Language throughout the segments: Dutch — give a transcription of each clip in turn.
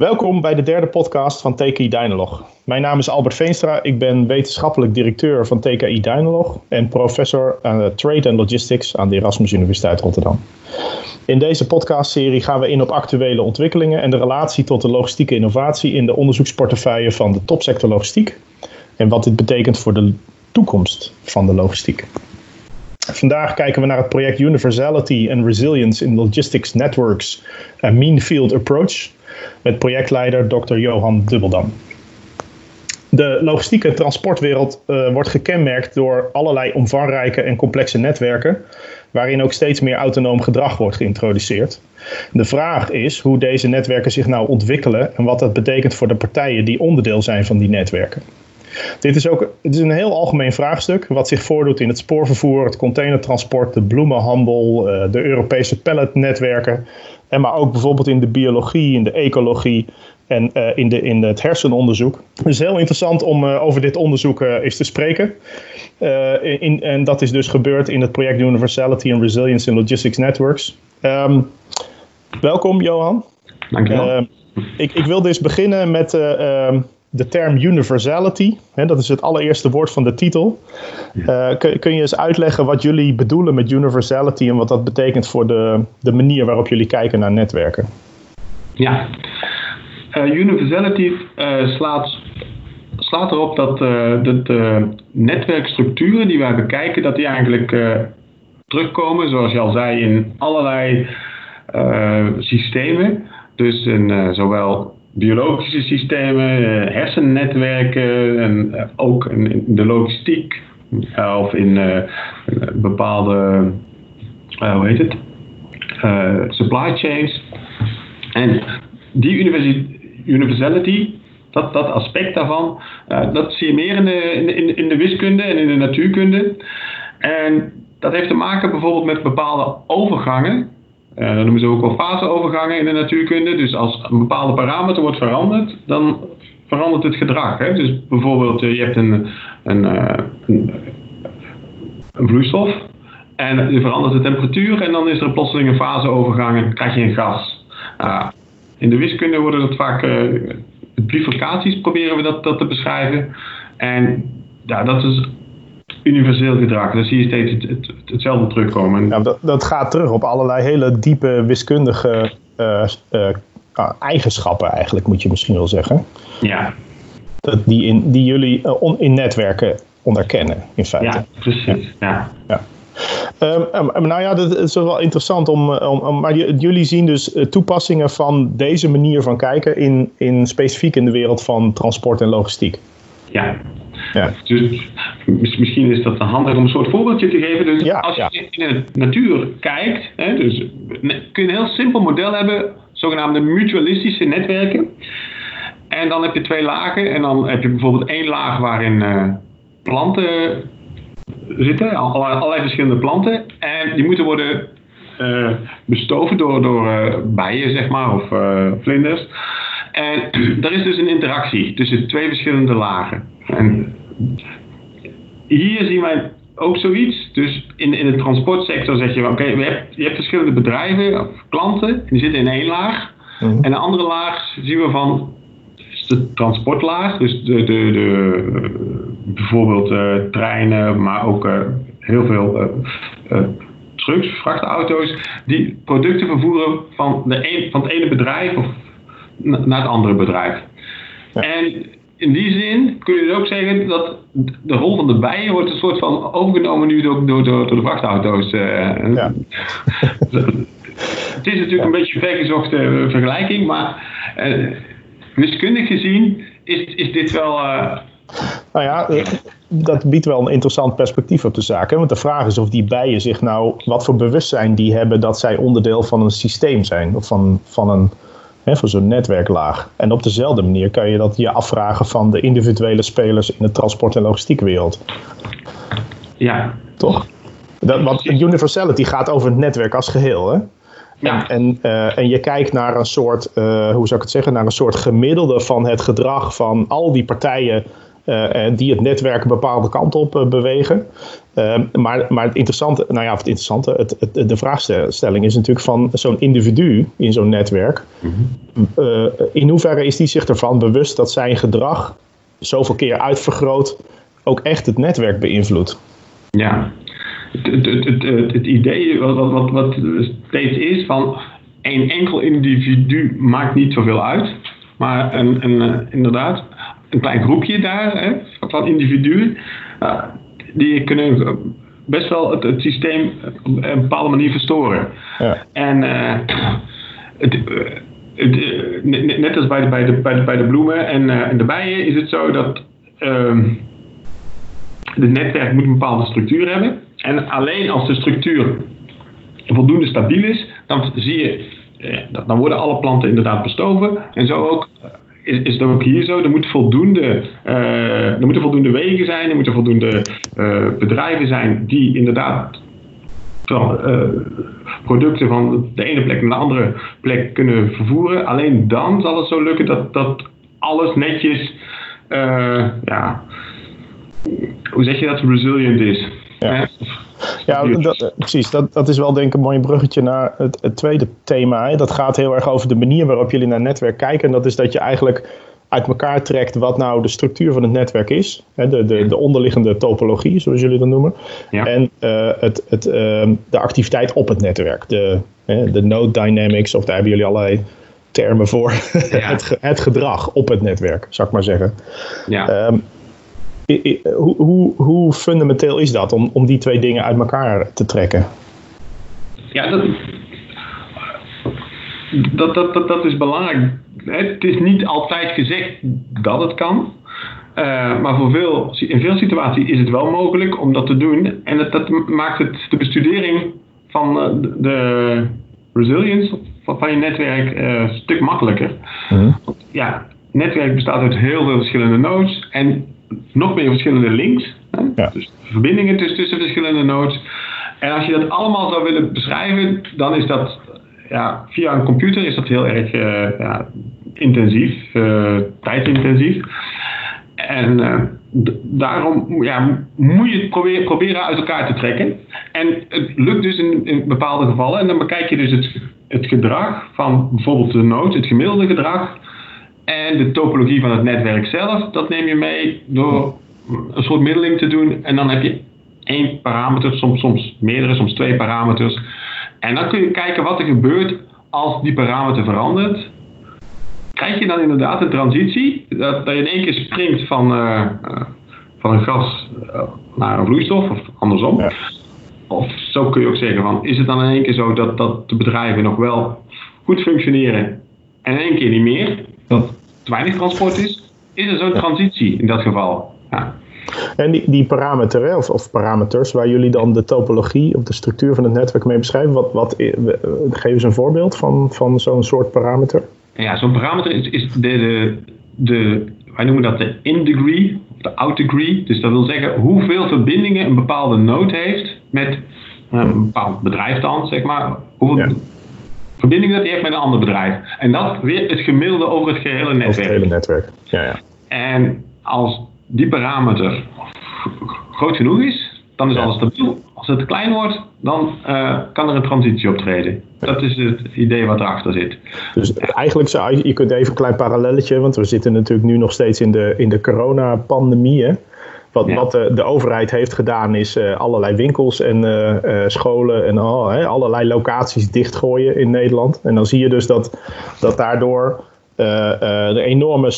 Welkom bij de derde podcast van TKI Dynalog. Mijn naam is Albert Veenstra, ik ben wetenschappelijk directeur van TKI Dynalog en professor aan Trade and Logistics aan de Erasmus Universiteit Rotterdam. In deze podcastserie gaan we in op actuele ontwikkelingen en de relatie tot de logistieke innovatie in de onderzoeksportefeuille van de topsector logistiek en wat dit betekent voor de toekomst van de logistiek. Vandaag kijken we naar het project Universality and Resilience in Logistics Networks, a Mean Field Approach, met projectleider Dr. Johan Dubbeldam. De logistieke transportwereld uh, wordt gekenmerkt door allerlei omvangrijke en complexe netwerken, waarin ook steeds meer autonoom gedrag wordt geïntroduceerd. De vraag is hoe deze netwerken zich nou ontwikkelen en wat dat betekent voor de partijen die onderdeel zijn van die netwerken. Dit is ook het is een heel algemeen vraagstuk wat zich voordoet in het spoorvervoer, het containertransport, de bloemenhandel, uh, de Europese palletnetwerken, en maar ook bijvoorbeeld in de biologie, in de ecologie en uh, in, de, in het hersenonderzoek. Is heel interessant om uh, over dit onderzoek uh, eens te spreken. In, en dat is dus gebeurd in het project Universality and Resilience in Logistics Networks. Um, welkom Johan. Dankjewel. ik, ik wil dus beginnen met ehm, de term universality. Hè, dat is het allereerste woord van de titel. Uh, kun, kun, je eens uitleggen wat jullie bedoelen met universality en wat dat betekent voor de, de manier waarop jullie kijken naar netwerken? Ja, uh, universality uh, slaat, slaat erop dat de, de, netwerkstructuren die wij bekijken, dat die eigenlijk terugkomen, zoals je al zei, in allerlei systemen. Dus in zowel biologische systemen, eh, hersennetwerken en eh, ook in de logistiek eh, of in bepaalde, hoe heet het, supply chains. En die universality, dat, dat aspect daarvan, dat zie je meer in in, in de wiskunde en in de natuurkunde. En dat heeft te maken bijvoorbeeld met bepaalde overgangen uh, dat noemen ze ook wel faseovergangen in de natuurkunde. Dus als een bepaalde parameter wordt veranderd, dan verandert het gedrag. Hè? Dus bijvoorbeeld, uh, je hebt een, een, uh, een, een, vloeistof en je verandert de temperatuur en dan is er plotseling een faseovergang en krijg je een gas. in de wiskunde worden dat vaak bifurcaties, proberen we dat, dat te beschrijven. En ja, dat is universeel gedrag. Dan zie je steeds het, het, hetzelfde terugkomen. Ja, dat, dat gaat terug op allerlei hele diepe wiskundige uh, uh, eigenschappen eigenlijk, moet je misschien wel zeggen. Ja. Dat die, in, die jullie uh, on, in netwerken onderkennen, in feite. Ja, precies. Ja. ja. Um, nou ja, dat is wel interessant om, om, maar jullie zien dus toepassingen van deze manier van kijken in, in specifiek in de wereld van transport en logistiek. Ja, ja. Dus misschien is dat handig om een soort voorbeeldje te geven. Dus ja, als je in de natuur kijkt, hè, dus kun je een heel simpel model hebben, zogenaamde mutualistische netwerken. En dan heb je twee lagen en dan heb je bijvoorbeeld één laag waarin uh, planten zitten, allerlei, allerlei, verschillende planten. En die moeten worden uh, bestoven door, door uh, bijen, zeg maar, of vlinders. En er is dus een interactie tussen twee verschillende lagen. En hier zien wij ook zoiets. Dus in, in de transportsector zeg je, oké, okay, je hebt verschillende bedrijven of klanten, die zitten in één laag. Mhm. En een andere laag zien we van de transportlaag, dus de, de, de, bijvoorbeeld uh, treinen, maar ook uh, heel veel uh, trucks, vrachtauto's, die producten vervoeren van, de een, van het ene bedrijf of naar het andere bedrijf. Ja. En in die zin kun je dus ook zeggen dat de rol van de bijen wordt een soort van overgenomen nu door, door, door, de vrachtauto's. Uh, ja. het is natuurlijk een beetje een vergezochte vergelijking, maar uh, wiskundig gezien is, is dit wel. Uh, nou ja, dat biedt wel een interessant perspectief op de zaak. Hè? Want de vraag is of die bijen zich nou, wat voor bewustzijn die hebben dat zij onderdeel van een systeem zijn. Of van, van een hè, voor zo'n netwerklaag. En op dezelfde manier kan je dat je afvragen van de individuele spelers in de transport- en logistiekwereld. Ja. Toch? Dat, want universality gaat over het netwerk als geheel, hè? Ja. En, uh, en je kijkt naar een soort, uh, hoe zou ik het zeggen, naar een soort gemiddelde van het gedrag van al die partijen die het netwerk een bepaalde kant op bewegen. Ehm, maar, maar het interessante, nou ja, het interessante, het, het, de vraagstelling is natuurlijk van zo'n individu in zo'n netwerk. Mhm. in hoeverre is die zich ervan bewust dat zijn gedrag zoveel keer uitvergroot ook echt het netwerk beïnvloedt? Ja, het, het, het, het, idee wat, wat, wat steeds is van één enkel individu maakt niet zoveel uit. Maar een, een, eh, inderdaad, een klein groepje daar hè, van individuen, uh, die kunnen best wel het, het, systeem op een bepaalde manier verstoren. Ja. En uh, het, het, net als bij de, bij de, bij de, bij de bloemen en, en de bijen is het zo dat ehm, het netwerk moet een bepaalde structuur hebben. En alleen als de structuur voldoende stabiel is, dan zie je, eh, dan worden alle planten inderdaad bestoven. En zo ook is, het ook hier zo. Er, moet voldoende, uh, er moeten voldoende wegen zijn, er moeten voldoende uh, bedrijven zijn die inderdaad uh, producten van de ene plek naar de andere plek kunnen vervoeren. Alleen dan zal het zo lukken dat, dat alles netjes, ja, hoe zeg je dat, resilient is. Ja, ja dat, precies. Dat, dat is wel denk ik een mooi bruggetje naar het, het tweede thema. Hè. Dat gaat heel erg over de manier waarop jullie naar netwerk kijken. En dat is dat je eigenlijk uit elkaar trekt wat nou de structuur van het netwerk is. Hè, de, de, de onderliggende topologie, zoals jullie dat noemen. Ja. En uh, het, het, uh, de activiteit op het netwerk. De, de node dynamics, of daar hebben jullie allerlei termen voor. Ja. het, het gedrag op het netwerk, zou ik maar zeggen. Ja. Um, hoe, hoe, hoe fundamenteel is dat om, om die twee dingen uit elkaar te trekken? Ja, dat, dat, dat, dat, dat is belangrijk. Het is niet altijd gezegd dat het kan. Uh, maar voor veel, in veel situaties is het wel mogelijk om dat te doen. En dat, dat maakt het de bestudering van uh, de resilience van, van je netwerk uh, een stuk makkelijker. Mm ja, netwerk bestaat uit heel veel verschillende nodes. En nog meer verschillende links. Hè? Dus verbindingen tussen, tussen verschillende nodes. En als je dat allemaal zou willen beschrijven, dan is dat ja, via een computer is dat heel erg uh, ja, intensief, uh, tijdintensief. En uh, daarom ja, moet je het proberen, proberen uit elkaar te trekken. En het lukt dus in, in bepaalde gevallen. En dan bekijk je dus het, het gedrag van bijvoorbeeld de node, het gemiddelde gedrag en de topologie van het netwerk zelf, dat neem je mee door een soort middeling te doen. En dan heb je één parameter, soms, soms meerdere, soms twee parameters. En dan kun je kijken wat er gebeurt als die parameter verandert. Krijg je dan inderdaad een transitie, dat, dat je in één keer springt van, uh, van een gas uh, naar een vloeistof of andersom. Of zo kun je ook zeggen van, is het dan in één keer zo dat, dat de bedrijven nog wel goed functioneren en in één keer niet meer? Dat te weinig transport is, is er zo'n transitie in dat geval. Ja. En die, die parameter, of, of, parameters, waar jullie dan de topologie of de structuur van het netwerk mee beschrijven, wat, wat, eh, geef eens een voorbeeld van, van zo'n soort parameter. Ja, zo'n parameter is, is de, de, de, wij noemen dat de in-degree, of de out-degree. Dus dat wil zeggen hoeveel verbindingen een bepaalde node heeft met eh, een bepaald bedrijf dan, zeg maar. Hoeveel, verbinding dat hij heeft met een ander bedrijf. En dat weer het gemiddelde over het gehele netwerk. Over het hele netwerk, ja, ja. En als die parameter groot genoeg is, dan is alles stabiel. Als het klein wordt, dan uh, kan er een transitie optreden. Dat is het idee wat erachter zit. Dus eigenlijk zou je, je kunt even een klein parallelletje, want we zitten natuurlijk nu nog steeds in de, in de coronapandemie. Wat, wat de, de, overheid heeft gedaan is uh, allerlei winkels en uh, scholen en oh, hè, allerlei locaties dichtgooien in Nederland. En dan zie je dus dat, dat daardoor de enorme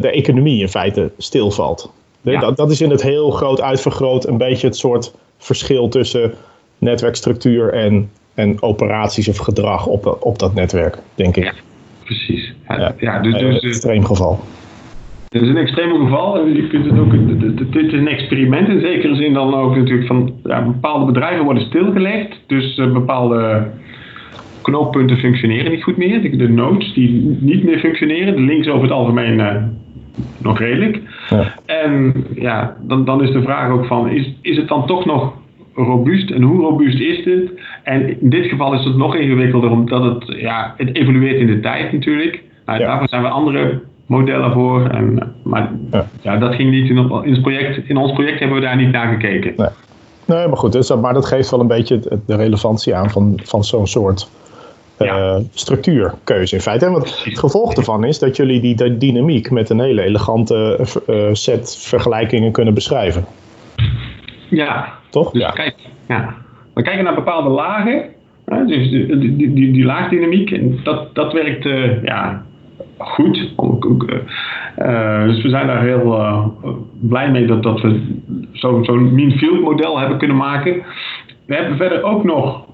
de economie in feite stilvalt. Dat, dat is in het heel groot uitvergroot een beetje het soort verschil tussen netwerkstructuur en, en operaties of gedrag op, op dat netwerk, denk ik. Ja, precies. Ja, ja. dus, dus, extreem geval. Het is een extreem geval. Je kunt het ook, dit is een experiment in zekere zin dan ook natuurlijk van ja, bepaalde bedrijven worden stilgelegd. Dus uh, bepaalde knooppunten functioneren niet goed meer. De, nodes die niet meer functioneren. De links over het algemeen uh, nog redelijk. Ja. En ja, dan, dan is de vraag ook van is, is het dan toch nog robuust en hoe robuust is dit? En in dit geval is het nog ingewikkelder omdat het, ja, het evolueert in de tijd natuurlijk. Nou, Daarvoor zijn we andere modellen voor. En, maar ja. dat ging niet in, in, het project. In ons project hebben we daar niet naar gekeken. Nee, nee maar goed, dus, maar dat geeft wel een beetje de relevantie aan van, van zo'n soort uh, structuurkeuze in feite. Want het gevolg daarvan is dat jullie die dynamiek met een hele elegante uh, set vergelijkingen kunnen beschrijven. Ja. Toch? Dus ja. Kijk, ja. We kijken naar bepaalde lagen. Hè, dus die, die, die, die, laagdynamiek, en dat, dat werkt uh, ja, goed. Uh, dus we zijn daar heel uh, blij mee dat, dat we zo'n zo mean field model hebben kunnen maken. We hebben verder ook nog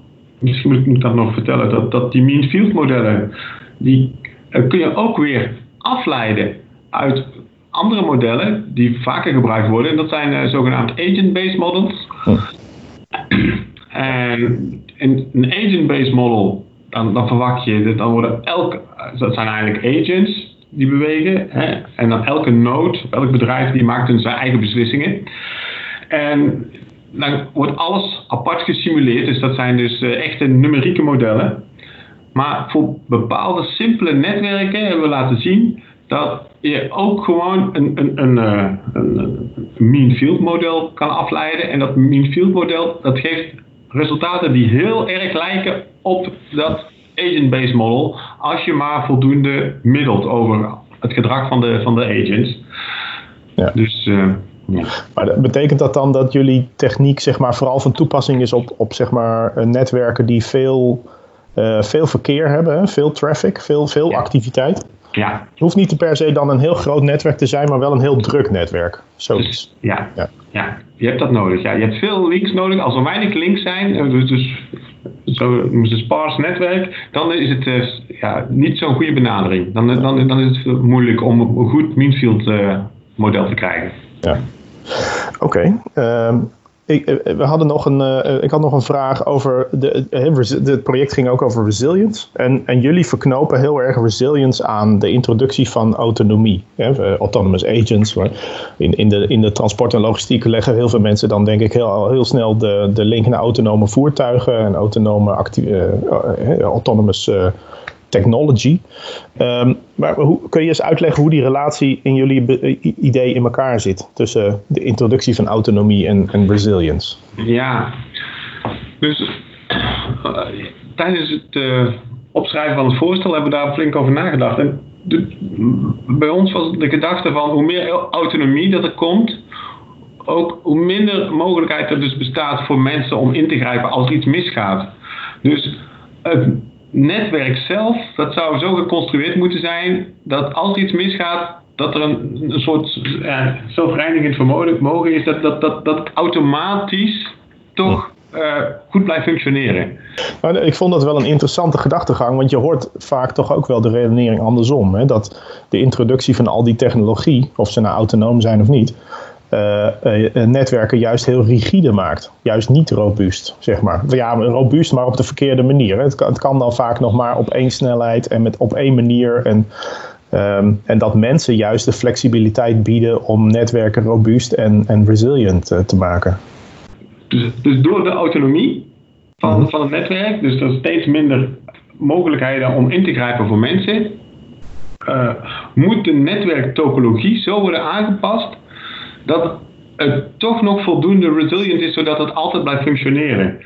misschien moet ik dat nog vertellen, dat, dat die mean field modellen, die uh, kun je ook weer afleiden uit andere modellen die vaker gebruikt worden. En dat zijn zogenaamd agent-based models. En in een agent-based model, dan, dan, verwacht je, dan worden elke, dat zijn eigenlijk agents die bewegen. Hè? En dan elke node, elk bedrijf, die maakt hun zijn eigen beslissingen. En dan wordt alles apart gesimuleerd. Dus dat zijn dus uh, echte numerieke modellen. Maar voor bepaalde simpele netwerken hebben we laten zien dat je ook gewoon een, een, een, eh, een, een mean field model kan afleiden. En dat mean field model dat geeft resultaten die heel erg lijken op dat agent-based model. Als je maar voldoende middelt over het gedrag van de, van de agents. Ja. Dus... Uh, maar betekent dat dan dat jullie techniek zeg maar, vooral van toepassing is op, op zeg maar, eh, netwerken die veel, uh, veel verkeer hebben, veel traffic, veel, veel activiteit? Ja. Het hoeft niet per se dan een heel groot netwerk te zijn, maar wel een heel druk netwerk. Zoiets. Dus, ja. ja. Ja. je hebt dat nodig. Ja. Je hebt veel links nodig. Als er weinig links zijn, eh, dus, dus zo een sparse netwerk, dan is het uh, ja, niet zo'n goede benadering. Dan, dan, dan is het moeilijk om een goed meanfield uh, model te krijgen. Ja. Oké. Ehm, eh, we hadden nog een, uh, ik had nog een vraag over. De, het project ging ook over resilience. En, en jullie verknopen heel erg resilience aan de introductie van autonomie. Hè, autonomous agents. In, in, de, in de transport en logistiek leggen heel veel mensen dan, denk ik, heel, heel snel de, de link naar autonome voertuigen en autonome actie, autonomous technology. Um, maar hoe, kun je eens uitleggen hoe die relatie in jullie idee in elkaar zit tussen de introductie van autonomie en, en resilience? Ja, dus uh, tijdens het uh, opschrijven van het voorstel hebben we daar flink over nagedacht. En bij ons was de gedachte van hoe meer autonomie dat er komt, ook hoe minder mogelijkheid er dus bestaat voor mensen om in te grijpen als iets misgaat. Dus het netwerk zelf, dat zou zo geconstrueerd moeten zijn dat als iets misgaat, dat er een, soort ja, zelfreinigend vermogen is, dat, dat, dat, dat automatisch toch uh, goed blijft functioneren. Maar ik vond dat wel een interessante gedachtegang, want je hoort vaak toch ook wel de redenering andersom. Hè? Dat de introductie van al die technologie, of ze nou autonoom zijn of niet, netwerken juist heel rigide maakt. Juist niet robuust, zeg maar. Ja, robuust, maar op de verkeerde manier. Het kan, het kan dan vaak nog maar op één snelheid en met, op één manier. En, um, en dat mensen juist de flexibiliteit bieden om netwerken robuust en, en resilient te maken. Dus, dus door de autonomie van, -hmm. van het netwerk, dus er is steeds minder mogelijkheden om in te grijpen voor mensen, uh, moet de netwerktopologie zo worden aangepast dat het toch nog voldoende resilient is, zodat het altijd blijft functioneren.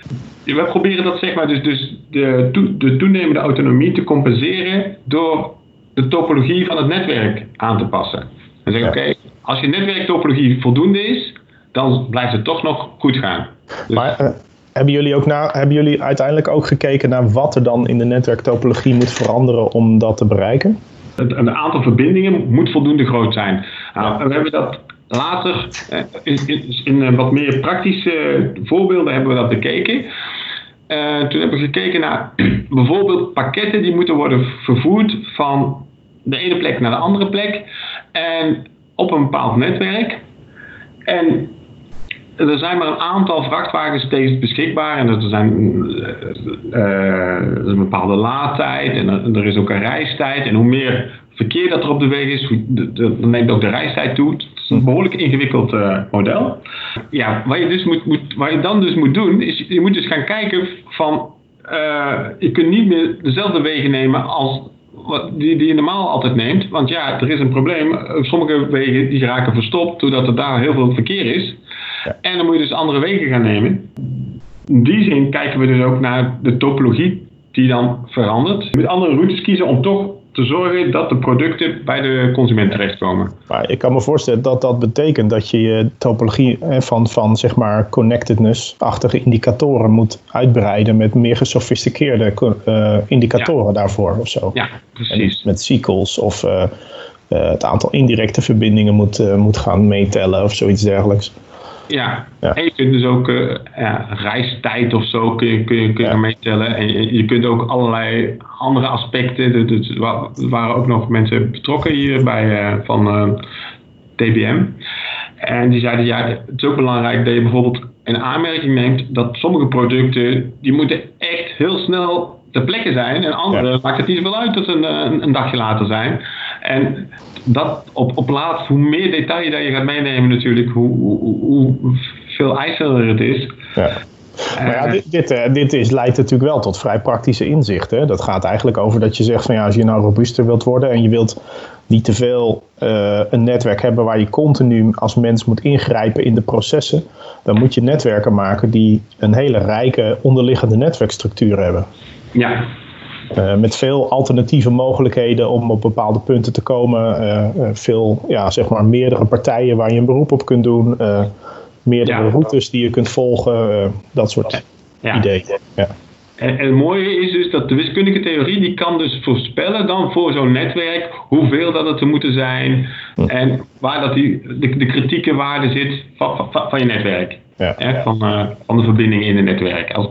We proberen dat zeg maar dus, dus de, de toenemende autonomie te compenseren door de topologie van het netwerk aan te passen. En zeggen, oké, als je netwerktopologie voldoende is, dan blijft het toch nog goed gaan. Dus maar uh, hebben, jullie ook na, hebben jullie uiteindelijk ook gekeken naar wat er dan in de netwerktopologie moet veranderen om dat te bereiken? Het, een aantal verbindingen moet voldoende groot zijn. Nou, we hebben dat Later, eh, in, in wat meer praktische voorbeelden hebben we dat bekeken. Toen hebben we gekeken naar bijvoorbeeld pakketten die moeten worden vervoerd van de ene plek naar de andere plek en op een bepaald netwerk. En er zijn maar een aantal vrachtwagens steeds beschikbaar en er, zijn, een bepaalde laadtijd en er, is ook een reistijd. En hoe meer verkeer dat er op de weg is, dan neemt ook de reistijd toe is een behoorlijk ingewikkeld uh, model. Ja, wat je, dus moet, moet, wat je dan dus moet doen, is je moet dus gaan kijken van, uh, je kunt niet meer dezelfde wegen nemen als die, die je normaal altijd neemt. Want ja, er is een probleem. Sommige wegen die raken verstopt doordat er daar heel veel verkeer is. En dan moet je dus andere wegen gaan nemen. In die zin kijken we dus ook naar de topologie die dan verandert. Je moet andere routes kiezen om toch te zorgen dat de producten bij de consument terechtkomen. Maar ik kan me voorstellen dat dat betekent dat je je topologie van, van zeg maar connectedness-achtige indicatoren moet uitbreiden met meer gesofisticeerde uh, indicatoren daarvoor of zo. Ja, precies. met cycles of uh, uh, het aantal indirecte verbindingen moet, moet gaan meetellen of zoiets dergelijks. Ja. en je kunt dus ook uh, ja, reistijd of zo kun je, kun je, kun je meetellen. En je, je, kunt ook allerlei andere aspecten. Er waren ook nog mensen betrokken hierbij uh, van uh, eh, TBM. En die zeiden, ja, het is ook belangrijk dat je bijvoorbeeld in aanmerking neemt dat sommige producten, die moeten echt heel snel ter plekke zijn. En andere maakt het niet zoveel uit dat ze een, een dagje later zijn. En dat op, op laatst, hoe meer detail dat je gaat meenemen natuurlijk, hoe, hoe, hoe veel eisender het is. Ja. Maar ja, dit, dit, eh, dit, is, leidt natuurlijk wel tot vrij praktische inzichten. Dat gaat eigenlijk over dat je zegt van ja, als je nou robuuster wilt worden en je wilt niet te veel uh, een netwerk hebben waar je continu als mens moet ingrijpen in de processen, dan moet je netwerken maken die een hele rijke onderliggende netwerkstructuur hebben. Ja, uh, met veel alternatieve mogelijkheden om op bepaalde punten te komen. Uh, veel, ja, zeg maar, meerdere partijen waar je een beroep op kunt doen. meerdere routes die je kunt volgen. dat soort ja. ideeën. Ja. En, en, het mooie is dus dat de wiskundige theorie die kan dus voorspellen dan voor zo'n netwerk hoeveel dat het er moeten zijn hm. en waar dat die, de, de kritieke waarde zit van, van, van je netwerk. Ja. van, van de verbinding in het netwerk. Als,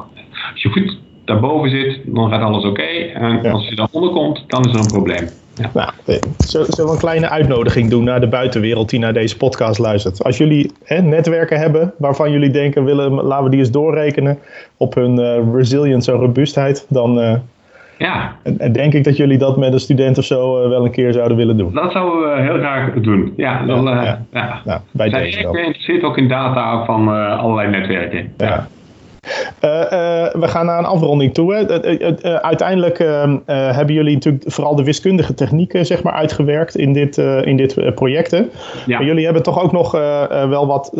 als je goed daarboven zit, dan gaat alles oké. En als je daaronder komt, dan is er een probleem. Ja. Nou, zullen we een kleine uitnodiging doen naar de buitenwereld die naar deze podcast luistert? Als jullie hè, netwerken hebben waarvan jullie denken, willen, laten we die eens doorrekenen op hun uh, resilience en robuustheid, dan uh, ja. En, denk ik dat jullie dat met een student of zo uh, wel een keer zouden willen doen. Dat zouden we heel graag doen. Ja, dan, ja, ja. ja. bij Zij deze geïnteresseerd ook in data van allerlei netwerken. Ja. Eh, eh, we gaan naar een afronding toe. Uh, uiteindelijk ehm, hebben jullie natuurlijk vooral de wiskundige technieken zeg maar, uitgewerkt in dit, in dit project. Hè? Ja. Maar jullie hebben toch ook nog wel wat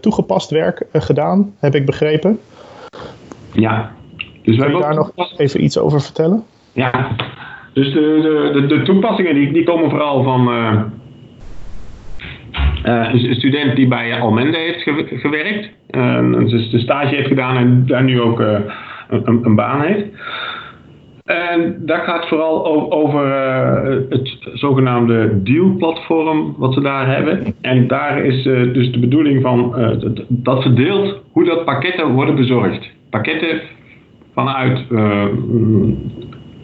toegepast werk gedaan, heb ik begrepen. Ja. Dus Kun je daar nog even iets over vertellen? Ja, dus de, de, de, toepassingen die, die komen vooral van een student die bij Almende heeft gewerkt. dus de stage heeft gedaan en daar nu ook uh, een, een, baan heeft. En dat gaat vooral over uh, het zogenaamde deal-platform wat ze daar hebben. En daar is uh, dus de bedoeling van dat verdeelt hoe dat pakketten worden bezorgd. Pakketten vanuit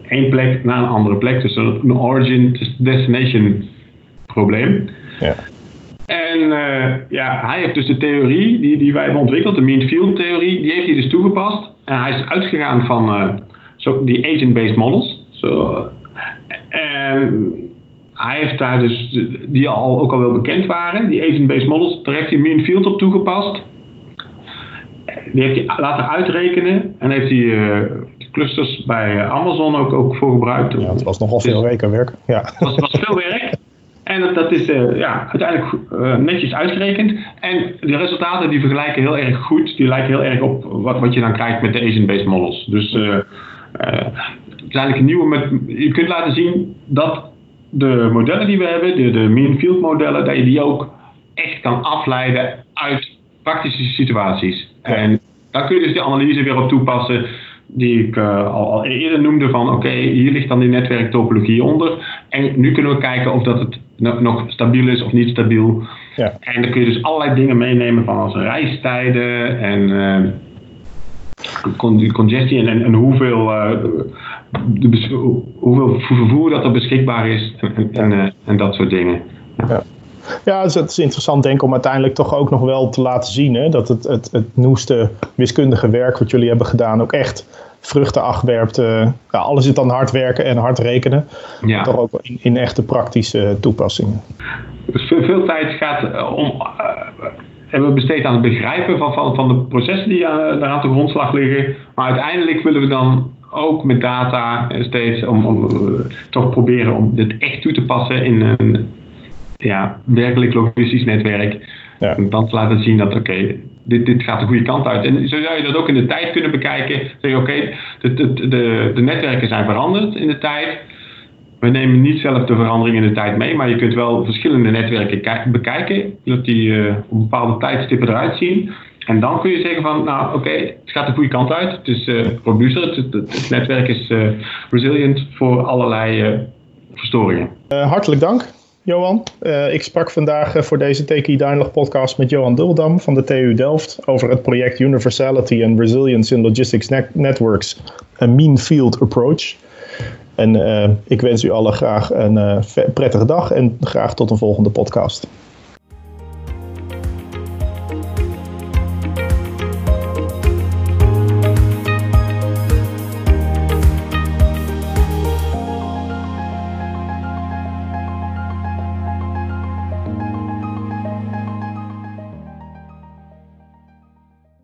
één plek naar een andere plek. Dus een origin-destination probleem. Ja. En uh, ja, hij heeft dus de theorie die, die wij hebben ontwikkeld, de mean field theorie, die heeft hij dus toegepast. En hij is uitgegaan van uh, zo, die agent-based models. Zo, en hij heeft daar dus, die al, ook al wel bekend waren, die agent-based models, daar heeft hij mean field op toegepast. Die heeft hij laten uitrekenen en heeft hij uh, clusters bij Amazon ook, ook voor gebruikt. Ja, het was nogal veel dus, werk. Ja. Het was, was veel werk. En dat, is uh, ja, uiteindelijk uh, netjes uitgerekend. En de resultaten die vergelijken heel erg goed. Die lijken heel erg op wat, wat je dan krijgt met de Asian-based models. Dus uh, het is eigenlijk een nieuwe... Met, je kunt laten zien dat de modellen die we hebben, de, de mean field modellen, dat je die ook echt kan afleiden uit praktische situaties. En daar kun je dus de analyse weer op toepassen die ik uh, al, al, eerder noemde van oké, hier ligt dan die netwerktopologie onder. En nu kunnen we kijken of dat het nog stabiel is of niet stabiel. Ja. En dan kun je dus allerlei dingen meenemen van als reistijden en uh, congestie en, en, hoeveel, uh, de, hoeveel vervoer dat er beschikbaar is en, en, en dat soort dingen. Ja. Ja, het is interessant denk ik om uiteindelijk toch ook nog wel te laten zien hè, dat het, het, het nieuwste wiskundige werk wat jullie hebben gedaan ook echt vruchten afwerpt. Ja, alles zit dan hard werken en hard rekenen. Ja. Toch ook in, in echte praktische toepassingen. Dus veel, veel tijd gaat uh, om, uh, hebben we besteed aan het begrijpen van, van, van de processen die daar aan de grondslag liggen. Maar uiteindelijk willen we dan ook met data steeds om, om toch proberen om dit echt toe te passen in een ja, werkelijk logistisch netwerk. Ja. Dan te laten zien dat oké, dit, dit gaat de goede kant uit. En zo zou je dat ook in de tijd kunnen bekijken. Zeg je oké, de, de, de, netwerken zijn veranderd in de tijd. We nemen niet zelf de verandering in de tijd mee, maar je kunt wel verschillende netwerken bekijken, dat die uh, op bepaalde tijdstippen eruit zien. En dan kun je zeggen van, nou oké, het gaat de goede kant uit. Het is uh, het, netwerk is uh, resilient voor allerlei verstoringen. hartelijk dank. Johan. ik sprak vandaag voor deze TKI Dialog podcast met Johan Duldam van de TU Delft over het project Universality and Resilience in Logistics Networks, a Mean Field Approach. En ik wens u allen graag een prettige dag en graag tot een volgende podcast.